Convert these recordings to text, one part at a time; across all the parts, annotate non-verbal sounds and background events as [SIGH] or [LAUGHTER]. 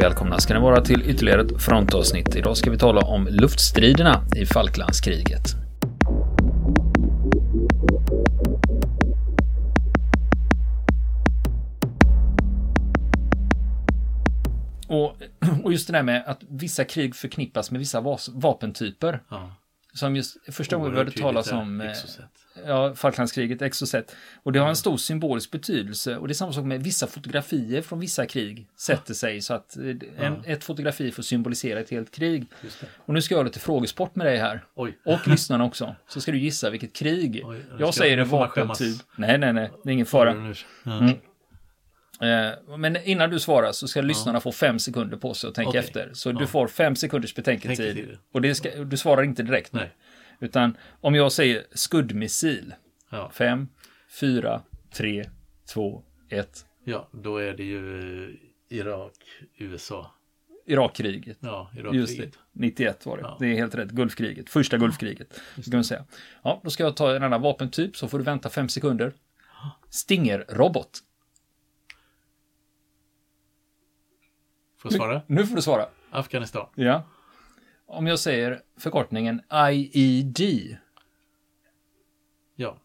Välkomna ska ni vara till ytterligare ett frontavsnitt. Idag ska vi tala om luftstriderna i Falklandskriget. Och, [CLEARS THROAT] och just det där med att vissa krig förknippas med vissa vapentyper. Ja. Som just första gången vi hörde talas om där, eh. Ja, Falklandskriget, Exocet. Och det har en stor symbolisk betydelse. Och det är samma sak med vissa fotografier från vissa krig sätter sig så att eh, en, ett fotografi får symbolisera ett helt krig. Och nu ska jag ha lite frågesport med dig här. Oj. Och lyssnarna också. Så ska du gissa vilket krig. Oj, jag ska- säger en vapentyp. Nej, nej, nej. Det är ingen fara. Ja. Mm. Eh, Men innan du svarar så ska lyssnarna få fem sekunder på sig att tänka Okej. efter. Så du Ja. får fem sekunders. Betänketid. Och det ska, du svarar inte direkt. Nej. Utan om jag säger skuddmissil. Ja. Fem, fyra, tre, två, ett. ja, då är det ju Irak, USA. Irakkriget. Ja, Just det. Irakkriget. 91 var det. Ja. Det är helt rätt. Gulfkriget. Första Gulfkriget. Ska man säga. Ja, då ska jag ta en annan vapentyp så får du vänta fem sekunder. Stinger-robot. Får jag svara? Nu får du svara. Afghanistan. Ja. Om jag säger förkortningen IED. Ja.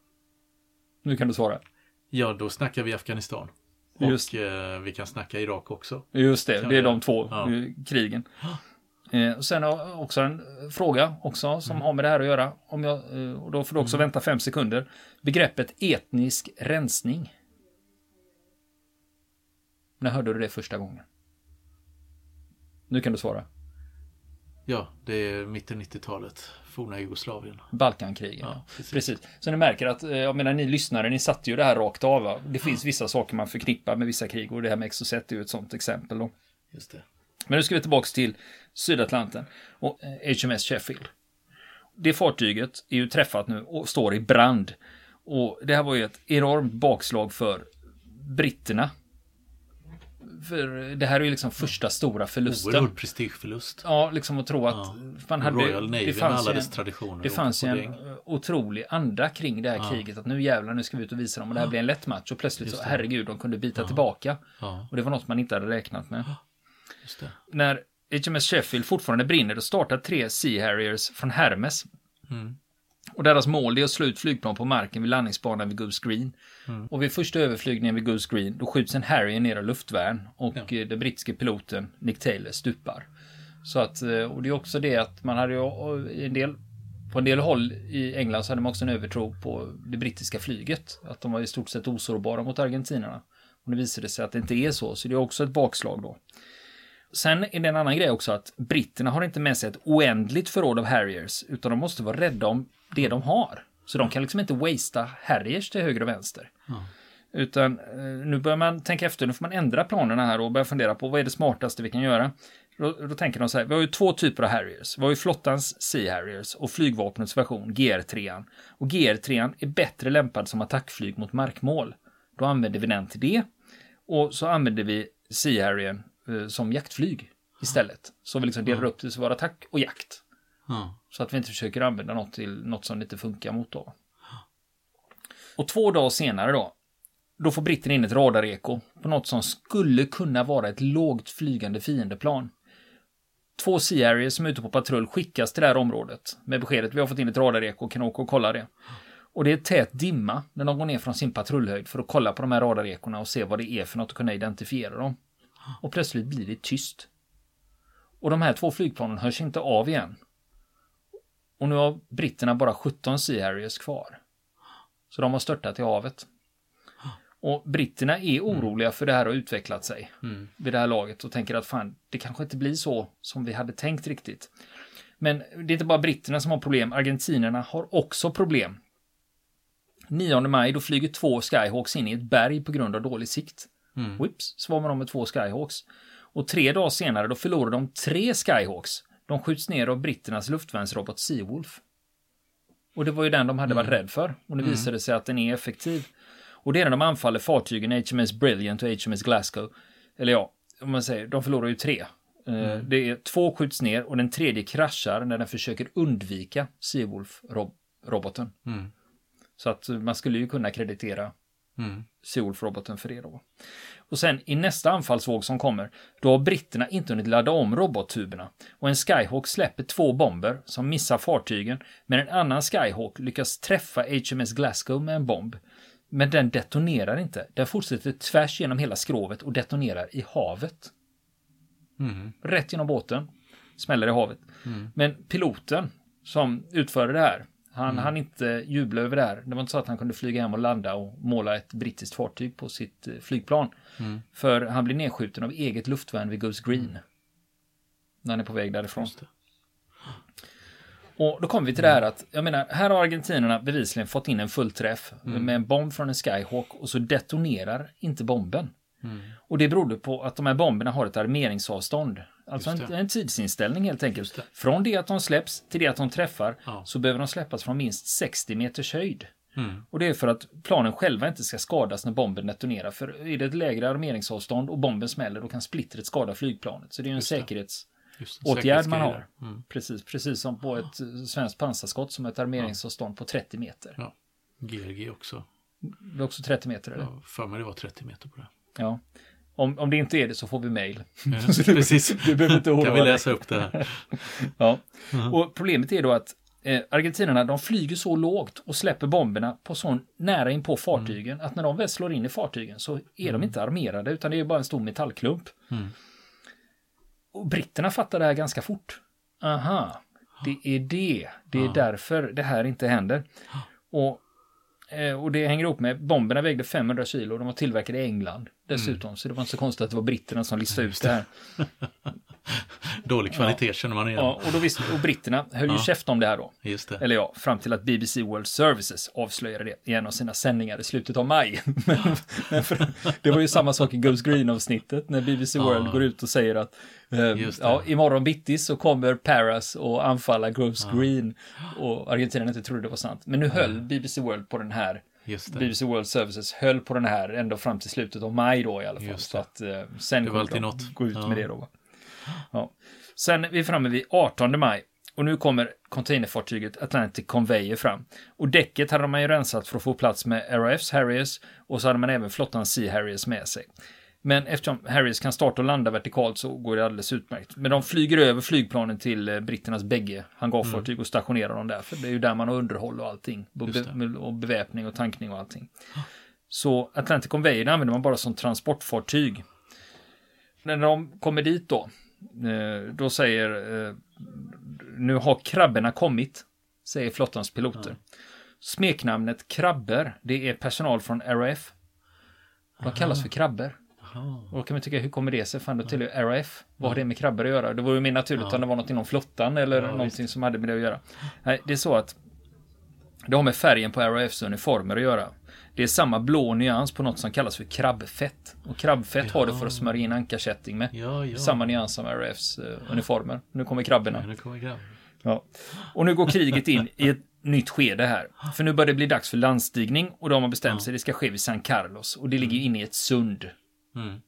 Nu kan du svara. Ja, då snackar vi Afghanistan. Just. Och eh, vi kan snacka Irak också. Just det, det är de två ja. krigen. Eh, sen har jag också en fråga också som har med det här att göra. Om jag, eh, och då får du också vänta fem sekunder. Begreppet etnisk rensning. När hörde du det första gången? Nu kan du svara. Ja, det är mitten 90-talet. Forna Jugoslavien. Balkankrigen. Ja, precis. precis. Så ni märker att, eh, jag menar ni lyssnare, ni satte ju det här rakt av. Va? Det finns vissa saker man förknippar med vissa krig och det här med Exocet är ju ett sånt exempel. Då. Just det. Men nu ska vi tillbaka till Sydatlanten och eh, HMS Sheffield. Det fartyget är ju träffat nu och står i brand. Och det här var ju ett enormt bakslag för britterna. För det här är ju liksom första stora förlusten. Oerhörd prestigeförlust. Ja, liksom att tro att Ja. man hade... Royal Navy med alla dess traditioner. det fanns ju en otrolig anda kring det här kriget. Att nu jävlar, nu ska vi ut och visa dem. Och det här blir en lätt match. Och plötsligt så, herregud, de kunde bita tillbaka. Ja, Och det var något man inte hade räknat med. det. När HMS Sheffield fortfarande brinner, då startar tre Sea Harriers från Hermes. Mm. Och deras mål är att slå ut flygplan på marken vid landningsbanan vid Goose Green. Mm. Och vid första överflygningen vid Goose Green, då skjuts en Harrier ner av luftvärn. Och Ja. eh, den brittiske piloten Nick Taylor stupar. Så att, eh, och det är också det att man hade ju en del på en del håll i England så hade man också en övertro på det brittiska flyget. Att de var i stort sett osårbara mot argentinarna. Och nu visade det sig att det inte är så, så det är också ett bakslag då. Sen är det en annan grej också att britterna har inte med sig ett oändligt förråd av Harriers, utan de måste vara rädda om det de har. Så de kan liksom inte wastea Harriers till höger och vänster. Utan eh, nu börjar man tänka efter, nu får man ändra planerna här och börja fundera på vad är det smartaste vi kan göra. Då, då tänker de så här, vi har ju två typer av Harriers. Vi har ju flottans Sea Harriers och flygvapnets version, GR3. Och GR3 är bättre lämpad som attackflyg mot markmål. Då använder vi den till det. Och så använder vi Sea Harrier eh, som jaktflyg istället. Så vi liksom delar upp det så var attack och jakt. Ja. Så att vi inte försöker använda något till något som inte funkar mot då. Och två dagar senare då, då får britterna in ett radareko på något som skulle kunna vara ett lågt flygande fiendeplan. Två Sea Harriers som är ute på patrull skickas till det här området med beskedet vi har fått in ett radareko och kan åka och kolla det. Och det är tät dimma när de går ner från sin patrullhöjd för att kolla på de här radarekorna och se vad det är för något och kunna identifiera dem. Och plötsligt blir det tyst. Och de här två flygplanen hörs inte av igen. Och nu har britterna bara 17 Sea Harriers kvar. Så de har störtat i havet. Och britterna är oroliga för det här har utvecklat sig Mm. vid det här laget och tänker att fan, det kanske inte blir så som vi hade tänkt riktigt. Men det är inte bara britterna som har problem, argentinerna har också problem. 9 maj då flyger två Skyhawks in i ett berg på grund av dålig sikt. Mm. Whips, så var man de med två Skyhawks. Och tre dagar senare då förlorar de tre Skyhawks. De skjuts ner av britternas luftvärnsrobot Seawolf. Och det var ju den de hade varit rädd för. Och nu visade det sig att den är effektiv. Och det är när de anfaller fartygen HMS Brilliant och HMS Glasgow. Eller ja, om man säger, de förlorar ju tre. Eh, Det är två skjuts ner och den tredje kraschar när den försöker undvika Seawolf-roboten. Mm. Så att man skulle ju kunna kreditera Mm. Seawolf-roboten för det då. Och sen i nästa anfallsvåg som kommer, då har britterna inte hunnit ladda om robottuberna och en Skyhawk släpper två bomber som missar fartygen, men en annan Skyhawk lyckas träffa HMS Glasgow med en bomb. Men den detonerar inte. Den fortsätter tvärs genom hela skrovet och detonerar i havet. Mm. Rätt genom båten. Smäller i havet. Mm. Men piloten som utförde det här, han hann inte jubla över det här. Det var inte så att han kunde flyga hem och landa och måla ett brittiskt fartyg på sitt eh, flygplan. Mm. För han blir nedskjuten av eget luftvärn vid Goose Green. När han är på väg därifrån. Och då kommer vi till det här att, jag menar, här har argentinerna bevisligen fått in en fullträff med en bomb från en Skyhawk och så detonerar inte bomben. Mm. Och det berodde på att de här bomberna har ett armeringsavstånd. Alltså en, en tidsinställning helt enkelt. Det. Från det att de släpps till det att de träffar Ja. så behöver de släppas från minst 60 meters höjd. Mm. Och det är för att planen själva inte ska skadas när bomben detonerar. För är det ett lägre armeringsavstånd och bomben smäller då kan splittret skada flygplanet. Så det är en Just det. säkerhets... Just det. Åtgärd man har. Mm. Precis, precis som på ett eh, svenskt pansarskott som ett armeringsavstånd på 30 meter. Ja. GRG också. Det är också 30 meter eller? Ja, för mig det var 30 meter på det. Ja. Om, om det inte är det så får vi mail. Ja, [LAUGHS] precis. Du behöver inte oroa Kan vi dig. läsa upp det här? [LAUGHS] Ja. Och problemet är då att eh, argentinarna de flyger så lågt och släpper bomberna på så nära in på fartygen att när de väl slår in i fartygen så är de inte armerade utan det är bara en stor metallklump. Mm. Och britterna fattar det här ganska fort. Aha, det är det. Det är därför det här inte händer. Och, eh, och det hänger ihop med bomberna vägde 500 kilo. De var tillverkade i England dessutom. Så det var inte så konstigt att det var britterna som listade ut det här. [LAUGHS] Dålig kvalitet känner man igen. Ja, och, då visste, och britterna höll ju Ja. käft om det här då. Just det. Eller ja, fram till att BBC World Services avslöjade det i en av sina sändningar i slutet av maj. [LAUGHS] men, [LAUGHS] men för, det var ju samma sak i Goes Green-avsnittet när BBC Ja. World går ut och säger att eh, ja, imorgon bitti så kommer Paras och anfalla Goes Ja. Green och Argentina inte trodde det var sant. Men nu höll BBC World på den här. BBC World Services höll på den här ända fram till slutet av maj då i alla fall. Så att eh, sen Det var kommer alltid de något. gå ut Ja. med det då. Ja. Sen är vi framme vid 18 maj och nu kommer containerfartyget Atlantic Conveyor fram. Och däcket hade man ju rensat för att få plats med RAFs Harriers och så hade man även flottan Sea Harriers med sig. Men eftersom Harriers kan starta och landa vertikalt så går det alldeles utmärkt. Men de flyger över flygplanen till eh, britternas bägge hangarfartyg och stationerar dem där. För det är ju där man har underhåll och allting. Och, Just be- och beväpning och tankning och allting. Så Atlantic Conveyor använder man bara som transportfartyg. När de kommer dit då, eh, då säger eh, nu har krabborna kommit, säger flottans piloter. Smeknamnet krabbor, det är personal från RAF. De kallas för krabbor. Jaha. Och då kan man tycka, hur kommer det sig? Fan, då tillhör RAF. Vad har det med krabbor att göra? Det vore ju mer naturligt Ja. om det var något inom flottan eller Ja, någonting som hade med det att göra. Nej, det är så att det har med färgen på RAFs uniformer att göra. Det är samma blå nyans på något som kallas för krabbfett. Och krabbfett har du för att smörja in ankarkätting med. Ja, ja. Samma nyans som RAFs eh, uniformer. Nu kommer krabborna. Ja, nu kommer grabb. Ja. Och nu går kriget in i ett nytt skede här. För nu börjar det bli dags för landstigning och de har bestämt sig det ska ske vid San Carlos. Och det ligger inne i ett sund. Mm.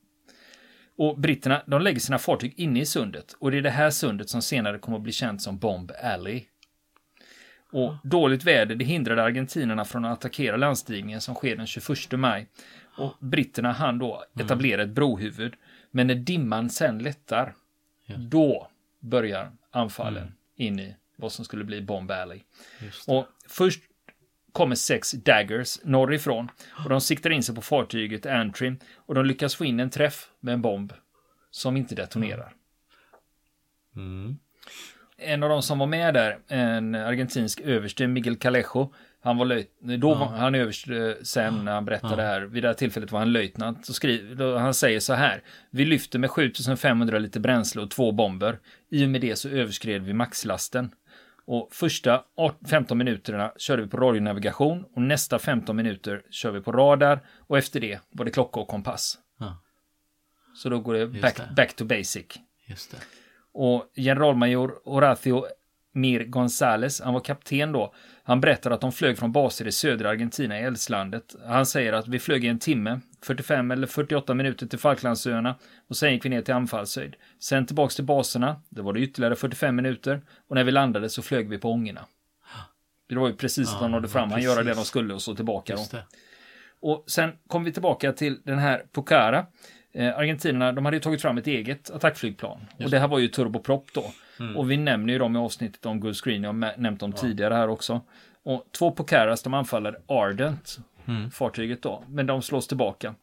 Och britterna, de lägger sina fartyg inne i sundet. Och det är det här sundet som senare kommer att bli känt som Bomb Alley. Och dåligt väder, det hindrade argentinerna från att attackera landstigningen som sker den 21 maj. Och britterna hann då etablera ett brohuvud. Men när dimman sen lättar, Ja. då börjar anfallen in i vad som skulle bli Bomb Alley. Och först kommer sex daggers norrifrån och de siktar in sig på fartyget Antrim och de lyckas få in en träff med en bomb som inte detonerar. Mm. En av de som var med där, en argentinsk överste, Miguel Calejo, han var löjt, då var han överste sen när han berättade det här, vid det här tillfället var han löjtnant och skriver, då han säger så här, vi lyfter med 7500 liter bränsle och två bomber, i och med det så överskred vi maxlasten. Och första 18 15 minuterna körde vi på radionavigation och nästa 15 minuter kör vi på radar och efter det var det klocka och kompass. Ja, Så då går det back, det. back to basic. just det. Och generalmajor Horacio Mir Gonzales, han var kapten då, han berättade att de flög från baser i södra Argentina i Eldslandet. Han säger att vi flög i en timme, 45 eller 48 minuter till Falklandsöarna och sen gick vi ner till anfallshöjd. Sen tillbaks till baserna, det var det ytterligare 45 minuter och när vi landade så flög vi på ångorna. Det var ju precis att Ja, de nådde fram, han göra det de precis. skulle och så tillbaka. Då. Just. Och sen kom vi tillbaka till den här Pucara. Eh, Argentinerna, de hade ju tagit fram ett eget attackflygplan. Och det här var ju turboprop då. Och vi nämner ju dem i avsnittet om Good Screen, jag har nämnt dem tidigare här också. Och två Pucaras, de anfaller Ardent, fartyget då, men de slås tillbaka.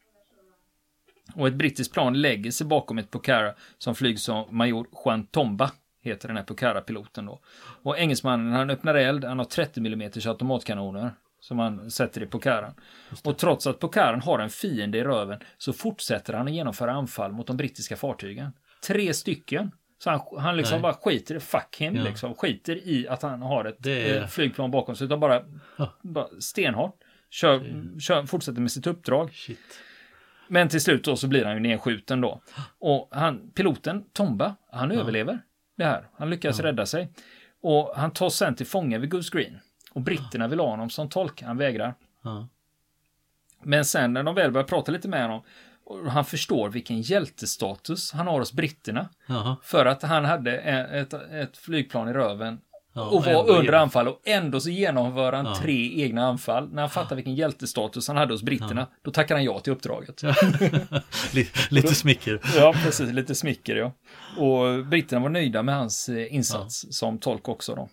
Och ett brittiskt plan lägger sig bakom ett Pucara som flygs av major Juan Tomba, heter den här Pucara-piloten då. Och engelsmannen, han öppnar eld, han har 30 mm automatkanoner som han sätter i Pucaran. Och trots att Pucaran har en fiende i röven så fortsätter han att genomföra anfall mot de brittiska fartygen. Tre stycken. Så han, han liksom Nej. bara skiter i, fuck him, Ja. liksom. Skiter i att han har ett Det är- eh, flygplan bakom sig, utan bara, Ja. bara stenhårt. Kör, kör, fortsätter med sitt uppdrag. Shit. Men till slut då så blir han ju nedskjuten då. Och han, piloten, Tomba, han överlever det här. Han lyckas rädda sig. Och han tas sen till fånga vid Goose Green. Och britterna vill ha honom som tolk, han vägrar. Ja. Men sen när de väl börjar prata lite med honom och han förstår vilken hjältestatus han har hos britterna. Jaha. För att han hade ett, ett flygplan i röven Ja, och var under genom- anfall och ändå så genomför han Ja. tre egna anfall. När han fattar vilken hjältestatus han hade hos britterna, då tackar han ja till uppdraget. [LAUGHS] lite, lite smicker. Ja, precis. Lite smicker, ja. Och britterna var nöjda med hans eh, insats som tolk också då.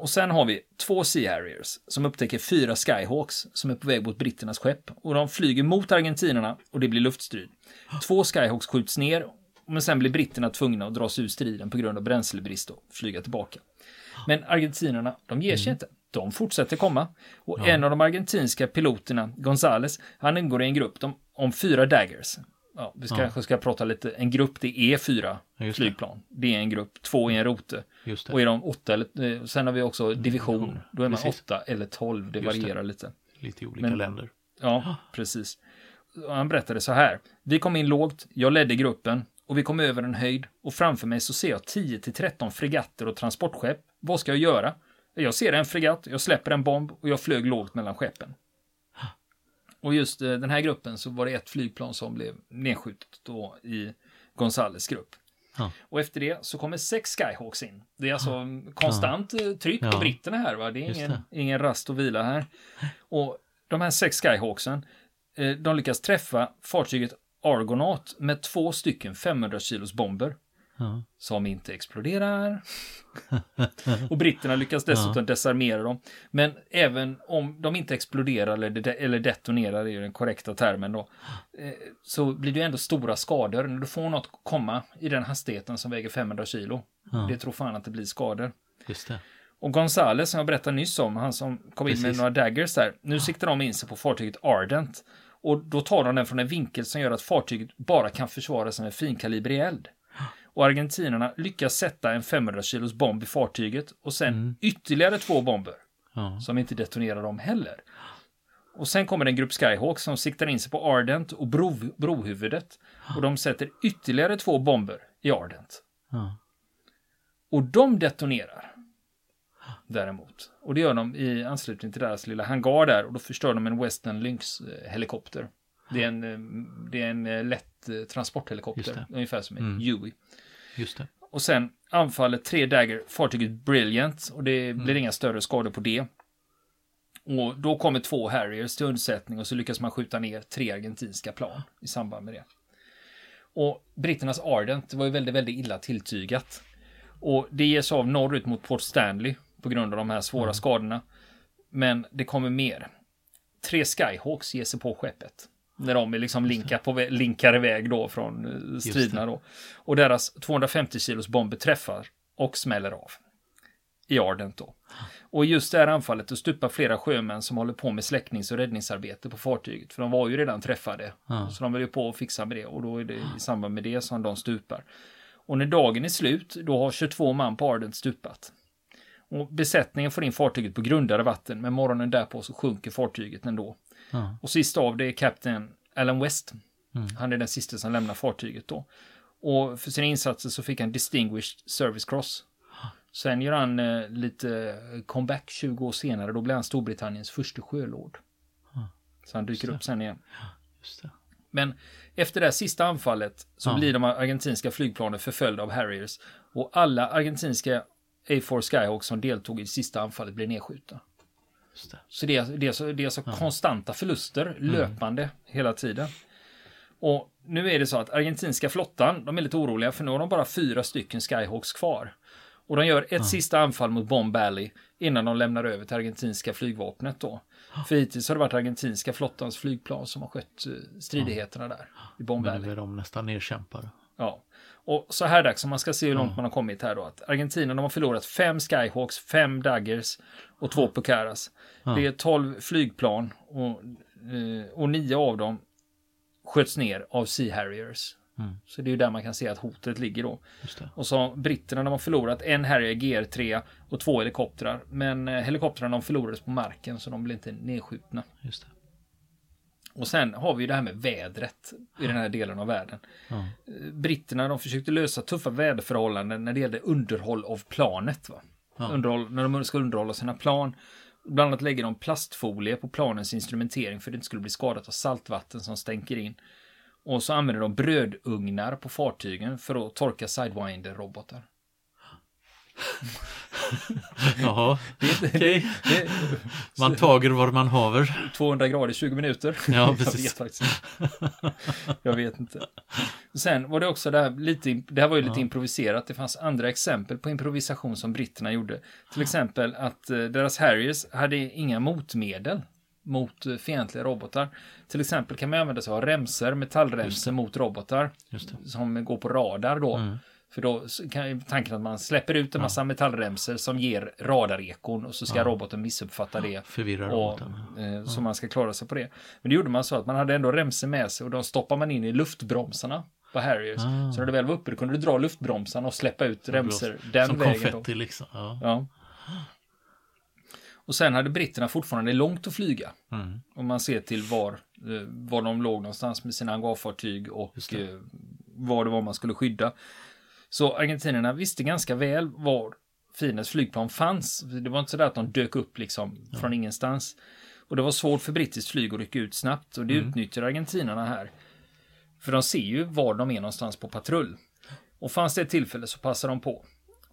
Och sen har vi två Sea Harriers som upptäcker fyra Skyhawks som är på väg mot britternas skepp. Och de flyger mot argentinerna och det blir luftstrid. Två Skyhawks skjuts ner, men sen blir britterna tvungna att dra sig ur striden på grund av bränslebrist och flyga tillbaka. Men argentinerna, de ger sig inte. De fortsätter komma. Och en av de argentinska piloterna, Gonzales, han ingår i en grupp om fyra daggers. Ja, vi ska, kanske ska prata lite. En grupp, det är fyra Ja, just det. flygplan. Det. är en grupp, två är en rote. Och det. är de åtta eller, eh, sen har vi också division. Då är man Precis. åtta eller tolv, det Just det. varierar lite. Lite i olika Men- länder. Ja, precis. Han berättade så här. Vi kom in lågt, jag ledde gruppen och vi kom över en höjd och framför mig så ser jag 10 till 13 fregatter och transportskepp. Vad ska jag göra? Jag ser en fregatt, jag släpper en bomb och jag flög lågt mellan skeppen. Och just eh, den här gruppen så var det ett flygplan som blev nedskjutet då i Gonzales grupp. Ja. Och efter det så kommer sex Skyhawks in. Det är alltså konstant eh, tryck på Ja. britterna här. Va? Det är ingen, det. ingen rast och vila här. Och de här sex Skyhawksen, eh, de lyckas träffa fartyget Argonaut med två stycken 500 kilos bomber Ja. som inte exploderar. [LAUGHS] och britterna lyckas dessutom desarmera dem. Men även om de inte exploderar eller, de eller detonerar, är ju den korrekta termen då, eh, så blir det ju ändå stora skador. När du får något komma i den hastigheten som väger 500 kilo, Ja. det tror fan att det blir skador. Just det. Och Gonzales, som jag berättade nyss om, han som kom in med Precis. några daggers där, nu siktar de in sig på fartyget Ardent. Och då tar de den från en vinkel som gör att fartyget bara kan försvara sig med finkalibrig eld. Och argentinerna lyckas sätta en 500 kilos bomb i fartyget och sen ytterligare två bomber Ja. som inte detonerar dem heller. Och sen kommer en grupp Skyhawks som siktar in sig på Ardent och bro, brohuvudet. Och de sätter ytterligare två bomber i Ardent. Ja. Och de detonerar. Däremot. Och det gör de i anslutning till deras lilla hangar där och då förstör de en Western Lynx eh, helikopter. Det är en, eh, det är en eh, lätt transporthelikopter, ungefär som en Mm. Huey. Just det. Och sen anfaller tre Dagger fartyget Brilliant och det blir inga större skador på det. Och då kommer två Harriers till undsättning och så lyckas man skjuta ner tre argentinska plan i samband med det. Och britternas Ardent var ju väldigt, väldigt illa tilltygat. Och det ges av norrut mot Port Stanley på grund av de här svåra skadorna. Men det kommer mer. Tre Skyhawks ger sig på skeppet. När de är liksom linkar, på, linkar iväg då från eh, striderna då. Och deras 250 kilos bomber träffar och smäller av. I Ardent då. Och i just det här anfallet då stupar flera sjömän som håller på med släcknings och räddningsarbete på fartyget. För de var ju redan träffade. Ja. Så de vill ju på och fixa med det. Och då är det i samband med det som de stupar. Och när dagen är slut, då har 22 man på Ardent stupat. Och besättningen får in fartyget på grundare vatten, men morgonen därpå så sjunker fartyget ändå. Ja. Och sist av det är kapten Alan West. Mm. Han är den sista som lämnar fartyget då. Och för sina insatser så fick han Distinguished Service Cross. Sen gör han eh, lite comeback 20 år senare. Då blir han Storbritanniens första sjölord. Så han dyker upp sen igen. Det. Men efter det sista anfallet så Ja. blir de argentinska flygplanen förföljda av Harriers. Och alla argentinska A4 Skyhawks som deltog i det sista anfallet blir nedskjutna. Det. Så det är, det är, så, det är så konstanta förluster löpande hela tiden. Och nu är det så att argentinska flottan, de är lite oroliga för nu har de bara fyra stycken Skyhawks kvar. Och de gör ett sista anfall mot Bomb Valley innan de lämnar över till argentinska flygvapnet då. För hittills har det varit argentinska flottans flygplan som har skött eh, stridigheterna där i Bomb Men nu är de nästan nedkämpade. Ja. Och så här dags, om man ska se hur långt man har kommit här då, att Argentina de har förlorat fem Skyhawks, fem Daggers och två Pucaras. Det är tolv flygplan och, eh, och nio av dem sköts ner av Sea Harriers. Så det är ju där man kan se att hotet ligger då. Och så britterna de har förlorat en Harrier GR3 och två helikoptrar. Men eh, helikoptrarna de förlorades på marken så de blev inte nedskjutna. Och sen har vi ju det här med vädret i den här delen av världen. Ja. Eh, Britterna de försökte lösa tuffa väderförhållanden när det gällde underhåll av planet. Va? Ja. Underhåll, när de ska underhålla sina plan. Bland annat lägger de plastfolie på planens instrumentering för att det inte skulle bli skadat av saltvatten som stänker in. Och så använder de brödugnar på fartygen för att torka Sidewinder-robotar. [LAUGHS] Jaha, okej. det- Man tager vad man haver. 200 grader i 20 minuter. Ja, [LAUGHS] Jag precis. vet faktiskt. Jag vet inte. Sen var det också det här, lite, det här var ju lite improviserat. Det fanns andra exempel på improvisation som britterna gjorde. Till exempel att eh, deras Harriers hade inga motmedel mot eh, fientliga robotar. Till exempel kan man använda sig av remser, metallremser mot robotar som går på radar då. Mm. För då kan tanken att man släpper ut en massa metallremser som ger radarekon och så ska roboten missuppfatta det. Förvirrar Och, roboten. eh, Så man ska klara sig på det. Men det gjorde man så att man hade ändå remser med sig och de stoppar man in i luftbromsarna på Harriers. Ah. Så när det väl var uppe då kunde du dra luftbromsarna och släppa ut remser den Som vägen. Då. konfetti liksom. Ja. Ja. Och sen hade britterna fortfarande långt att flyga. Mm. Om man ser till var, eh, var de låg någonstans med sina hangarfartyg och det. eh, vad det var man skulle skydda. Så argentinerna visste ganska väl var fiendens flygplan fanns. Det var inte så där att de dök upp liksom från ingenstans. Och det var svårt för brittiskt flyg att rycka ut snabbt och det Mm. utnyttjar argentinarna här. För de ser ju var de är någonstans på patrull. Och fanns det ett tillfälle så passar de på.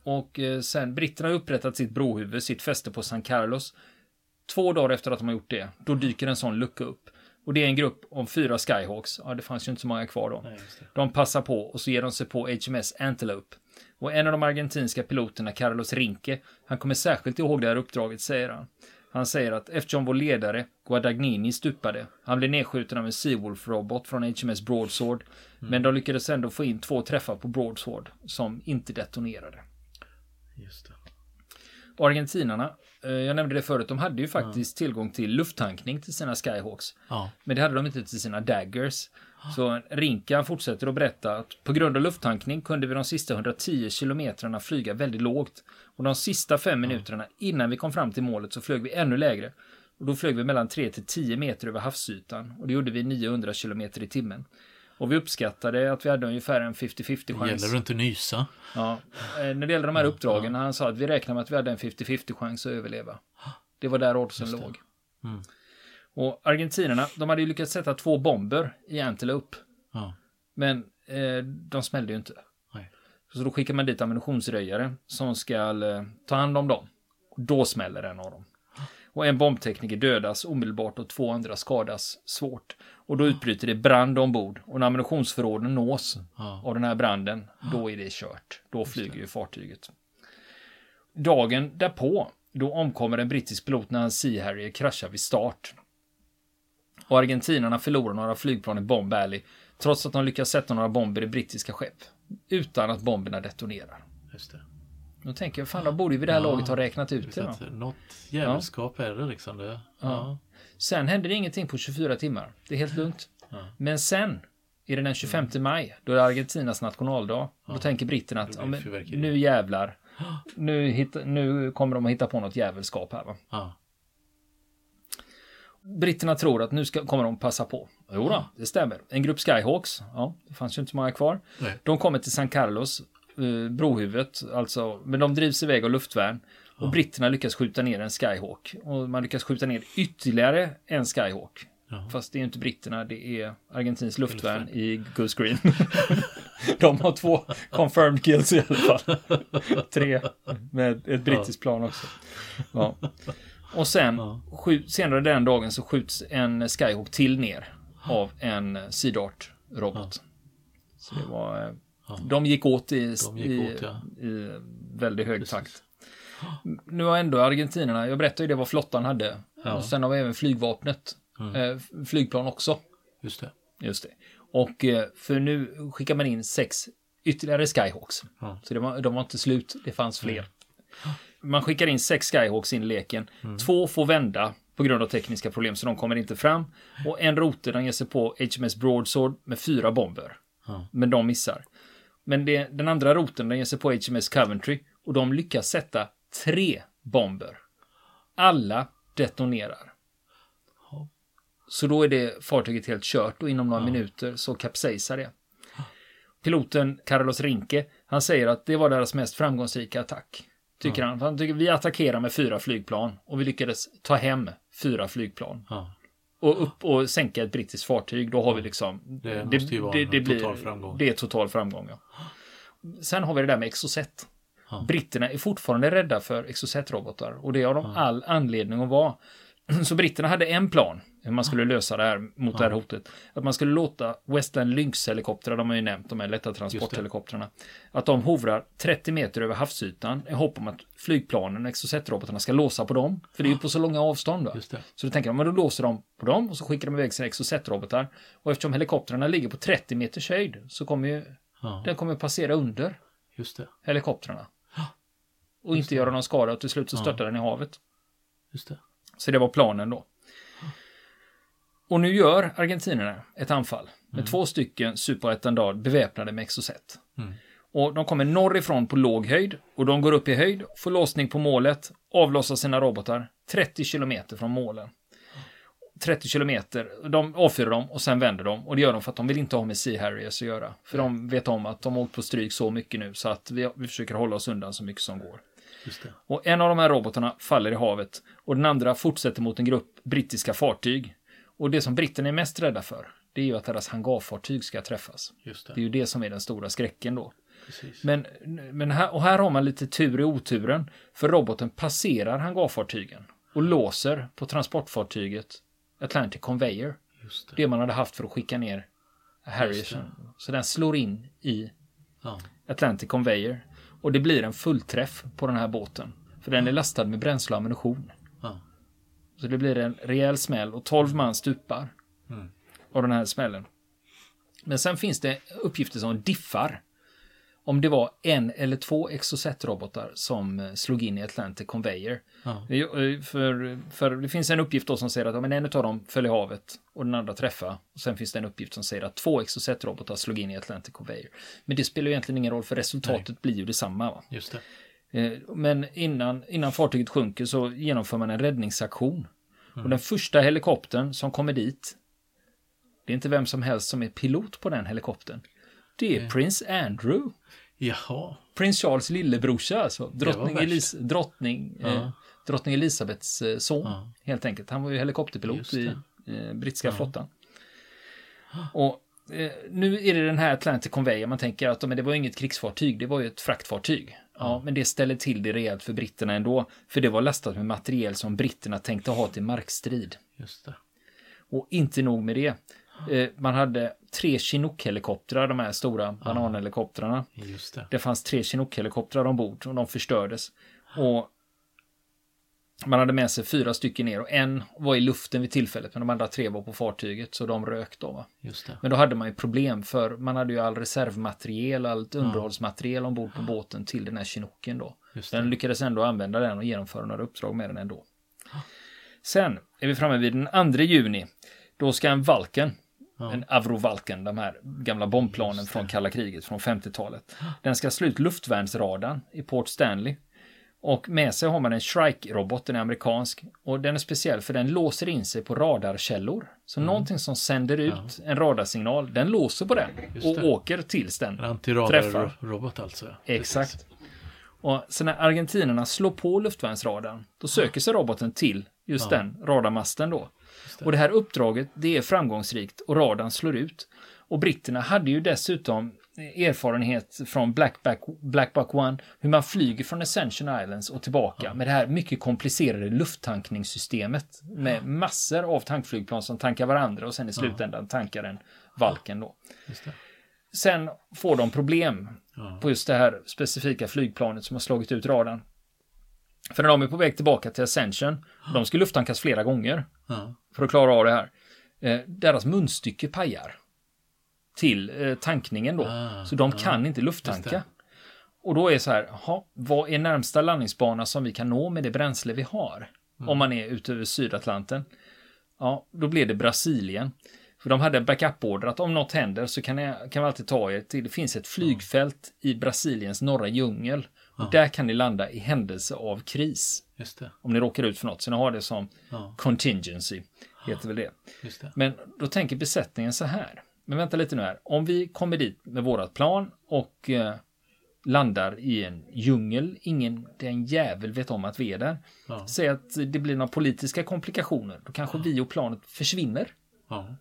Och eh, sen, britterna har upprättat sitt brohuvud, sitt fäste på San Carlos. Två dagar efter att de har gjort det, då dyker en sån lucka upp. Och det är en grupp om fyra Skyhawks. Ja, det fanns ju inte så många kvar då. Nej. De passar på och så ger de sig på HMS Antelope. Och en av de argentinska piloterna, Carlos Rinke, han kommer särskilt ihåg det här uppdraget, säger han. Han säger att eftersom vår ledare, Guadagnini, stupade, han blev nedskjuten av en Seawolf-robot från HMS Broadsword, men de lyckades ändå få in två träffar på Broadsword som inte detonerade. Just det. Argentinarna, jag nämnde det förut, de hade ju faktiskt tillgång till lufttankning till sina Skyhawks. Ja. Men det hade de inte till sina Daggers. [GASPS] Så Rinka fortsätter att berätta att på grund av lufttankning kunde vi de sista 110 kilometrarna flyga väldigt lågt. Och de sista fem minuterna innan vi kom fram till målet så flög vi ännu lägre. Och då flög vi mellan 3 till 10 meter över havsytan. Och det gjorde vi 900 kilometer i timmen. Och vi uppskattade att vi hade ungefär en 50-50 chans. Gäller det inte nysa? Ja, eh, när det gäller de här uppdragen, han sa att vi räknar med att vi hade en 50-50 chans att överleva. Det var där oddsen det. låg. Mm. Och argentinerna, de hade ju lyckats sätta två bomber i Antelope. Ja. Men eh, de smällde ju inte. Nej. Så då skickar man dit ammunitionsröjare som ska eh, ta hand om dem. Och då smäller en av dem. Och en bombtekniker dödas omedelbart och två andra skadas svårt. Och då utbryter det brand ombord. Och när ammunitionsförråden nås Ja. av den här branden, då är det kört. Då flyger ju fartyget. Dagen därpå, då omkommer en brittisk pilot när en Sea Harrier kraschar vid start. Och argentinarna förlorar några flygplan i Bomb Alley, trots att de lyckas sätta några bomber i brittiska skepp. Utan att bomberna detonerar. Just det. Då tänker jag, fan, då borde vi vid det här Ja, laget ha räknat ut det då. något jävelskap är det liksom. Det. Ja. Sen händer det ingenting på 24 timmar. Det är helt lugnt. Ja. Men sen är det den 25 maj, då är det Argentinas nationaldag. Då tänker britterna att ja, men, nu jävlar. Nu, hitta, nu kommer de att hitta på något jävelskap här va. Ja. Britterna tror att nu ska, kommer de passa på. Jo då, det stämmer. En grupp Skyhawks, ja, det fanns ju inte så många kvar. Nej. De kommer till San Carlos, eh, brohuvudet, alltså, men de drivs iväg av luftvärn. Och britterna lyckas skjuta ner en Skyhawk. Och man lyckas skjuta ner ytterligare en Skyhawk. Jaha. Fast det är inte britterna, det är Argentins luftvärn i Goose Green. [LAUGHS] de har två confirmed kills i alla fall. Tre med ett brittiskt plan också. Ja. Och sen, Ja. senare den dagen så skjuts en Skyhawk till ner av en Sea Dart-robot. Så det var... Ja. De gick åt i, De gick i, åt, ja. i väldigt hög Precis. takt. Nu har ändå argentinerna, jag berättade ju det vad flottan hade. Ja. Och sen har vi även flygvapnet. Mm. Eh, flygplan också. Just det. Just det. Och eh, för nu skickar man in sex ytterligare Skyhawks. Ja. Så var, de var inte slut, det fanns fler. Man skickar in sex Skyhawks in i leken. Två får vända på grund av tekniska problem, så de kommer inte fram. Och en roter, den ger sig på HMS Broadsword med fyra bomber. Men de missar. Men det, den andra roten, den ger sig på HMS Coventry. Och de lyckas sätta tre bomber. Alla detonerar. Ja. Så då är det fartyget helt kört och inom några minuter så kapsejsar det. Piloten Carlos Rinke, han säger att det var deras mest framgångsrika attack. Tycker han. För Han tycker vi attackerar med fyra flygplan och vi lyckades ta hem fyra flygplan. Ja. Och upp och sänka ett brittiskt fartyg, då har vi liksom... Det måste ju vara en total framgång. Det är total framgång, ja. Sen har vi det där med Exocet. Ja. Britterna är fortfarande rädda för Exocet-robotar och det har de all anledning att vara. [CLEARS THROAT] Så britterna hade en plan hur man skulle lösa det här mot det här hotet. Att man skulle låta Westland Lynx-helikoptrar, de har ju nämnt, de här lätta transporthelikoptrarna, att de hovrar 30 meter över havsytan i hopp om att flygplanen, Exocet-robotarna, ska låsa på dem. För det är ju på så långa avstånd. Just det. Så då tänker de, men då låser de på dem och så skickar de iväg sina Exocet-robotar. Och eftersom helikoptrarna ligger på 30 meters höjd så kommer ju Ja. den kommer passera under Just det. helikoptrarna. Och inte göra någon skada och till slut så störtar den i havet. Just det. Så det var planen då. Och nu gör argentinerna ett anfall med två stycken Super Etendard beväpnade med Exocet. Mm. Och de kommer norrifrån på låg höjd och de går upp i höjd, får låsning på målet, avlossar sina robotar 30 kilometer från målen. 30 kilometer, de avfyrar dem och sen vänder de. Och det gör de för att de vill inte ha med Sea Harriers att göra. För de vet om att de har åkt på stryk så mycket nu så att vi, vi försöker hålla oss undan så mycket som går. Det. Och en av de här robotarna faller i havet och den andra fortsätter mot en grupp brittiska fartyg. Och det som britterna är mest rädda för, det är ju att deras hangarfartyg ska träffas. Just Det är det. ju det som är den stora skräcken då. Precis. Men, men här, och här har man lite tur i oturen, för roboten passerar hangarfartygen och låser på transportfartyget Atlantic Conveyor. Det. Det man hade haft för att skicka ner Harrison. Så den slår in i Ja. Atlantic Conveyor. Och det blir en fullträff på den här båten. För den är lastad med bränsle och ammunition. Ja. Så det blir en rejäl smäll och 12 man stupar Mm. av den här smällen. Men sen finns det uppgifter som diffar. Om det var en eller två Exocet-robotar som eh, slog in i Atlantic Conveyor. Ja. Eh, För, för det finns en uppgift då som säger att ja, men en av dem föll i havet och den andra träffade. Och sen finns det en uppgift som säger att två Exocet-robotar slog in i Atlantic Conveyor. Men det spelar ju egentligen ingen roll för resultatet blir ju detsamma. Va? Just det. Eh, Men innan, innan fartyget sjunker så genomför man en räddningsaktion. Och den första helikoptern som kommer dit, det är inte vem som helst som är pilot på den helikoptern. Det är Prins Andrew. Jaha. Prins Charles lillebrorsa alltså. Drottning. Elis, drottning, eh, Ja. drottning Elisabeths eh, son. Ja. Helt enkelt. Han var ju helikopterpilot i eh, brittiska flottan. [GASPS] Och eh, nu är det den här Atlantic Conveyor. Man tänker att men det var inget krigsfartyg, det var ju ett fraktfartyg. Ja, men det ställer till det rejält för britterna ändå. För det var lastat med materiel som britterna tänkte ha till markstrid. Just det. Och inte nog med det. Eh, man hade tre Chinook-helikoptrar, de här stora bananhelikoptrarna. Just det. Det fanns tre Chinook-helikoptrar ombord och de förstördes. Och man hade med sig fyra stycken ner och en var i luften vid tillfället men de andra tre var på fartyget så de rök då. Va? Just det. Men då hade man ju problem för man hade ju all reservmateriel, allt underhållsmateriel ombord på båten till den här Chinooken då. Just Den det. lyckades ändå använda den och genomföra några uppdrag med den ändå. Sen är vi framme vid den 2 juni. Då ska en Valken, en Avro Valken, de här gamla bombplanen från kalla kriget från 50-talet. Den ska slå ut luftvärnsradarn i Port Stanley. Och med sig har man en Shrike-robot, den är amerikansk. Och den är speciell för den låser in sig på radarkällor. Så någonting som sänder ut en radarsignal, den låser på den och åker tills den En träffar. antiradarrobot alltså. ja. Exakt. Och så när argentinerna slår på luftvärnsradarn, då söker sig roboten till just den radarmasten då. Det. Och det här uppdraget, det är framgångsrikt och radarn slår ut. Och britterna hade ju dessutom erfarenhet från Blackback, Blackback One, hur man flyger från Ascension Islands och tillbaka med det här mycket komplicerade lufttankningssystemet med massor av tankflygplan som tankar varandra och sen i slutändan tankar den valken då. Sen får de problem Ja. på just det här specifika flygplanet som har slagit ut radarn. För när de är på väg tillbaka till Ascension, de ska lufttankas flera gånger för att klara av det här. Eh, deras munstycke pajar till eh, tankningen då. Ah, så de kan inte lufttanka. Och då är så här, ha, vad är närmsta landningsbana som vi kan nå med det bränsle vi har? Mm. Om man är ute över Sydatlanten. Ja, då blev det Brasilien. För de hade en backup-order att om något händer så kan, jag, kan vi alltid ta er till, det finns ett flygfält i Brasiliens norra djungel. Och där kan ni landa i händelse av kris. Just det. Om ni råkar ut för något. Så ni har det som Ja. contingency. Heter väl det. Just det. Men då tänker besättningen så här. Men vänta lite nu här. Om vi kommer dit med vårat plan och eh, landar i en djungel. Ingen, det är en jävel vet om att vi är där. Ja. Säg att det blir några politiska komplikationer. Då kanske vi och planet försvinner. Ja.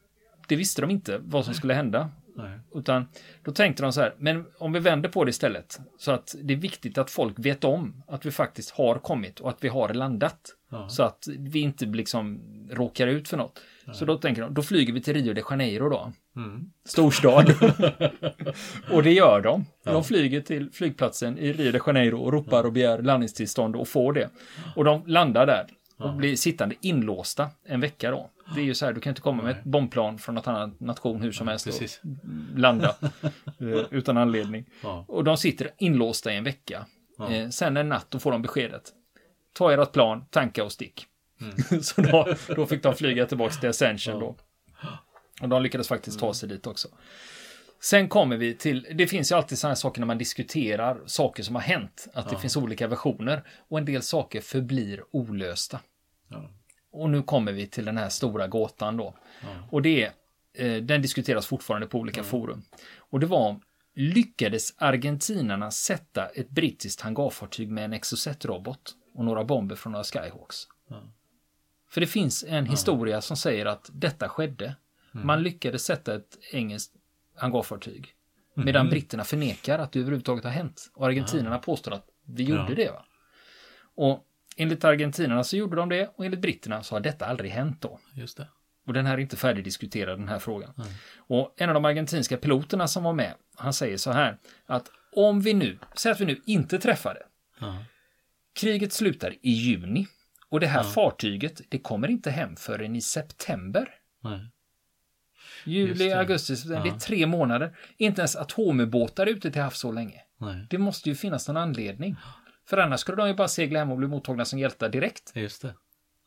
Det visste de inte vad som skulle hända. Nej. Utan då tänkte de så här, men om vi vänder på det istället. Så att det är viktigt att folk vet om att vi faktiskt har kommit och att vi har landat. Ja. Så att vi inte liksom råkar ut för något. Så då tänker de, då flyger vi till Rio de Janeiro då. Mm. Storstad. [LAUGHS] och det gör de. De flyger till flygplatsen i Rio de Janeiro och ropar och begär landningstillstånd och får det. Och de landar där och blir sittande inlåsta en vecka då. Det är ju så här, du kan inte komma med ett bombplan från något annat nation hur som helst och landa [LAUGHS] eh, utan anledning. Ja. Och de sitter inlåsta i en vecka. Ja. Eh, sen en natt då får de beskedet. Ta ert plan, tanka och stick. [LAUGHS] så då, då fick de flyga tillbaka till Ascension då. Och de lyckades faktiskt ta sig dit också. Sen kommer vi till, det finns ju alltid sådana här saker när man diskuterar saker som har hänt, att det finns olika versioner och en del saker förblir olösta. Ja. Och nu kommer vi till den här stora gåtan då. Och det eh, den diskuteras fortfarande på olika forum. Och det var, lyckades argentinarna sätta ett brittiskt hangarfartyg med en Exocet-robot och några bomber från några Skyhawks? Ja. För det finns en historia som säger att detta skedde. Man lyckades sätta ett engelskt hangarfartyg. Medan britterna förnekar att det överhuvudtaget har hänt. Och argentinarna påstår att vi gjorde Ja. det. Va? Och enligt argentinarna så gjorde de det och enligt britterna så har detta aldrig hänt då. Just det. Och den här är inte färdigdiskuterad, den här frågan. Och en av de argentinska piloterna som var med, han säger så här, att om vi nu, säg att vi nu inte träffade, Ja. kriget slutar i juni och det här fartyget, det kommer inte hem förrän i september. Juli, Just det. augusti, september, det är tre månader. Inte ens atomubåtar ute till havs så länge. Nej. Det måste ju finnas någon anledning. För annars skulle de ju bara segla hem och bli mottagna som hjältar direkt. Just det.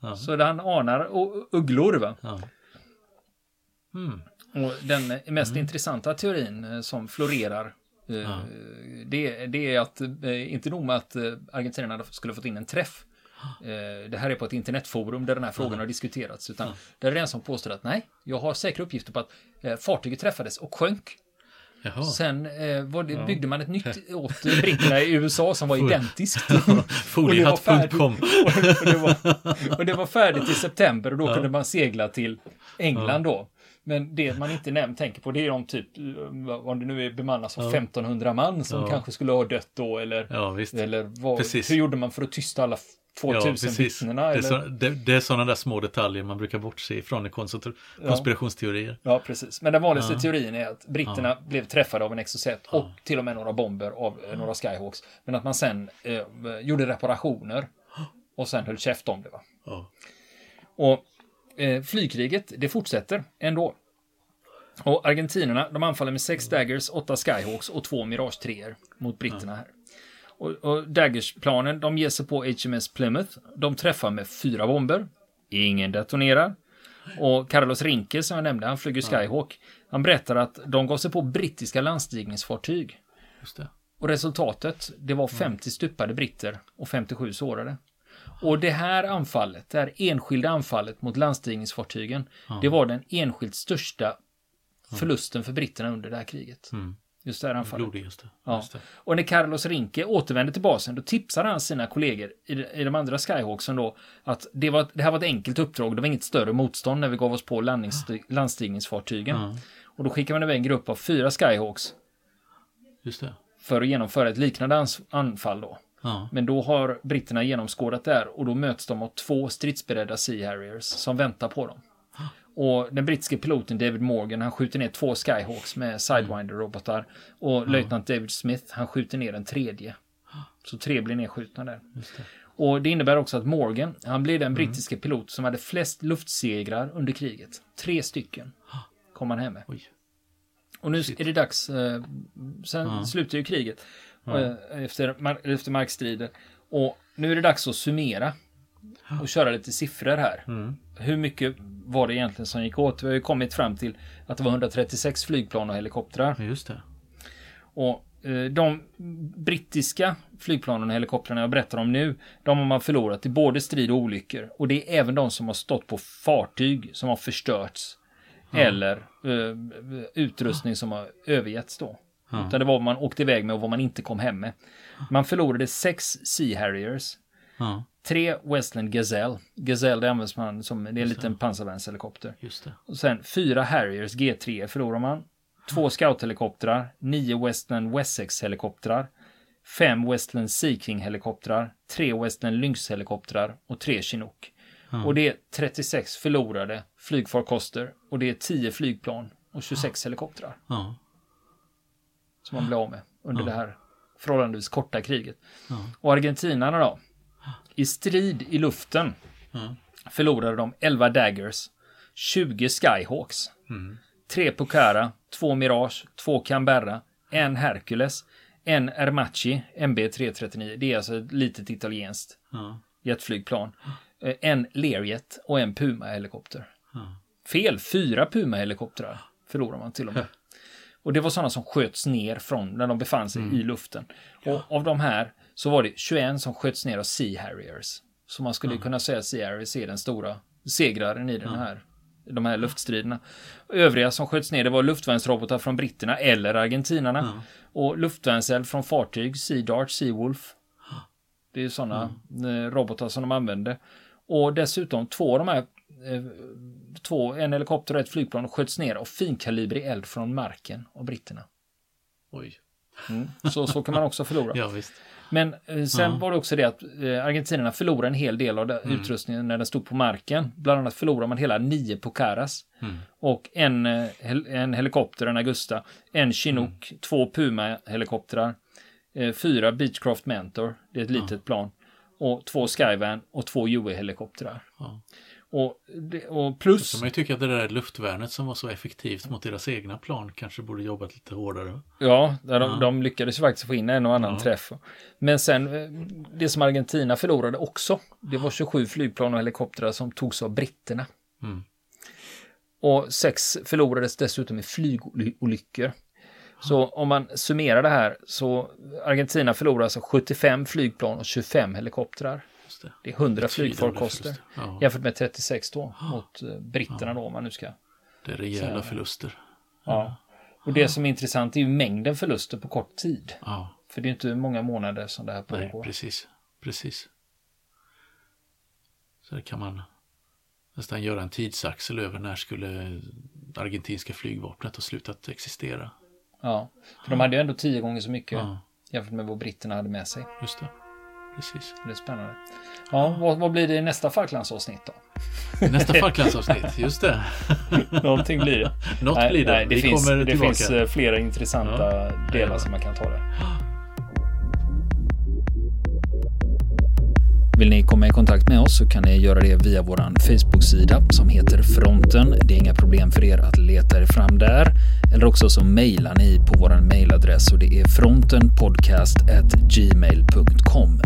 Ja. Så han anar och ugglor va. Ja. Mm. Och den mest intressanta teorin eh, som florerar eh, Ja. det, det är att, eh, inte nog med att argentinarna skulle fått in en träff. Eh, Det här är på ett internetforum där den här frågan har diskuterats. Utan där är det en som påstår att nej, jag har säkra uppgifter på att eh, fartyget träffades och sjönk. Jaha. Sen eh, var det, byggde man ett nytt åt britterna i USA som var [LAUGHS] identiskt. [LAUGHS] Foliehatt.com. och, och det var färdigt i september och då kunde man segla till England då. Men det man inte nämnt tänker på det är om typ, eh, om det nu är bemannas av 1500 man som Ja. kanske skulle ha dött då eller, Ja, eller vad, hur gjorde man för att tysta alla Ja, 2000 precis. vittnena? Det så, det, det är sådana där små detaljer man brukar bortse ifrån i konspir- konspirationsteorier. Ja, precis. Men den vanligaste Ja. teorin är att britterna blev träffade av en Exocet och till och med några bomber av eh, några Skyhawks. Men att man sen eh, gjorde reparationer och sen höll käft om det. Va? Ja. Och eh, flygkriget, det fortsätter ändå. Och argentinerna, de anfaller med sex Daggers, åtta Skyhawks och två Mirage 3 mot britterna här. Och, och Daggers-planen, de ger sig på HMS Plymouth. De träffar med fyra bomber. Ingen detonerar. Och Carlos Rinke, som jag nämnde, han flyger Skyhawk. Han berättar att de gav sig på brittiska landstigningsfartyg. Och resultatet, det var 50 stupade britter och 57 sårade. Och det här anfallet, det här enskilda anfallet mot landstigningsfartygen, det var den enskilt största förlusten för britterna under det här kriget. Mm. Just det här anfallet. Blodigaste. Ja. Just det. Och när Carlos Rinke återvände till basen, då tipsade han sina kollegor i, i de andra Skyhawksen då att det, var, det här var ett enkelt uppdrag, det var inget större motstånd när vi gav oss på landstigningsfartygen. Ja. Och då skickade man iväg en grupp av fyra Skyhawks Just det. för att genomföra ett liknande anfall då. Ja. Men då har britterna genomskådat det här och då möts de av två stridsberedda Sea Harriers som väntar på dem. Och den brittiske piloten David Morgan, han skjuter ner två Skyhawks med Sidewinder-robotar. Och löjtnant David Smith, han skjuter ner en tredje. Så tre blir nedskjutna där. Det. Och det innebär också att Morgan, han blir den brittiske pilot som hade flest luftsegrar under kriget. Tre stycken kom han hem med. Oj. Och nu Shit. är det dags, eh, sen Ja. slutar ju kriget eh, efter, mar- efter markstrider. Och nu är det dags att summera och köra lite siffror här. Mm. Hur mycket var det egentligen som gick åt? Vi har ju kommit fram till att det var 136 flygplan och helikoptrar. Just det. Och eh, de brittiska flygplanen och helikoptrarna jag berättar om nu, de har man förlorat i både strid och olyckor. Och det är även de som har stått på fartyg som har förstörts. Eller eh, utrustning som har övergetts då. Ja. Utan det var vad man åkte iväg med och vad man inte kom hem med. Man förlorade sex Sea Harriers. Ja. Tre Westland Gazelle. Gazelle det används man som, det är en liten pansarvärnshelikopter. Just det. Och sen fyra Harriers G3 förlorar man. Två scouthelikoptrar, nio Westland Wessex-helikoptrar, fem Westland Sea King-helikoptrar, tre Westland Lynx-helikoptrar och tre Chinook. Och det är 36 förlorade flygfarkoster och det är 10 flygplan och 26 helikoptrar Ja. som man blev av med under det här förhållandevis korta kriget. Och argentinarna då? I strid i luften Ja. förlorade de 11 Daggers, 20 Skyhawks, Mm. 3 Pucara, 2 Mirage, 2 Canberra, en Hercules, en Ermacchi MB339. Det är alltså ett litet italienskt Ja. jetflygplan. Eh, En Learjet och en Puma-helikopter. Ja. Fel, fyra Puma-helikoptrar förlorar man till och med. [LAUGHS] Och det var sådana som sköts ner från när de befann sig i luften. Och av de här så var det 21 som sköts ner av Sea Harriers. Så man skulle kunna säga att Sea Harriers är den stora segraren i den här, de här luftstriderna. Övriga som sköts ner det var luftvärnsrobotar från britterna eller argentinarna. Och luftvärnseld från fartyg, Sea Dart, Sea Wolf. Det är ju sådana eh, robotar som de använde. Och dessutom två av de här, eh, två, en helikopter och ett flygplan sköts ner av finkalibrig eld från marken av britterna. Oj. Mm. Så, så kan man också förlora. [LAUGHS] Ja, visst. Men eh, sen Ja. var det också det att eh, argentinarna förlorade en hel del av den utrustningen när den stod på marken. Bland annat förlorade man hela nio Pucaras. Mm. Och en, eh, en helikopter, en Augusta, en Chinook, två Puma-helikoptrar, fyra Beechcraft Mentor, det är ett litet plan, och två Skyvan och två UE-helikoptrar. Och, det- och plus... Så man tycker att det där luftvärnet som var så effektivt mot deras egna plan kanske borde jobbat lite hårdare. Ja, de, Ja. de lyckades ju faktiskt få in en och annan Ja. träff. Men sen, eh, det som Argentina förlorade också, det var 27 flygplan och helikoptrar som togs av britterna. Mm. Och sex förlorades dessutom i flygolyckor. Så om man summerar det här så Argentina förlorar alltså 75 flygplan och 25 helikoptrar. Det. Det är 100 Betydande flygfarkoster. Ja, jämfört med 36 då mot eh, britterna då om man nu ska. det är rejäla Så- förluster. Ja. Och det som är intressant är ju mängden förluster på kort tid. Ja, För det är inte många månader som det här nej, pågår. precis. Precis. Så det kan man nästan göra en tidsaxel över när skulle argentinska flygvapnet ha slutat existera. Ja, för de hade ju ändå tio gånger så mycket Ja, jämfört med vad britterna hade med sig. just det. Precis. Det är spännande. Ja, vad, vad blir det i nästa Falklandsavsnitt då? Nästa Falklandsavsnitt, just det. [LAUGHS] Någonting blir det. Något Nej, blir det. nej, det Vi finns, kommer det finns eh, flera intressanta Ja. delar Jajamän. som man kan ta där. Vill ni komma i kontakt med oss så kan ni göra det via vår Facebook-sida som heter Fronten. Det är inga problem för er att leta er fram där. Eller också så mejlar ni på vår mejladress och det är frontenpodcast@gmail.com.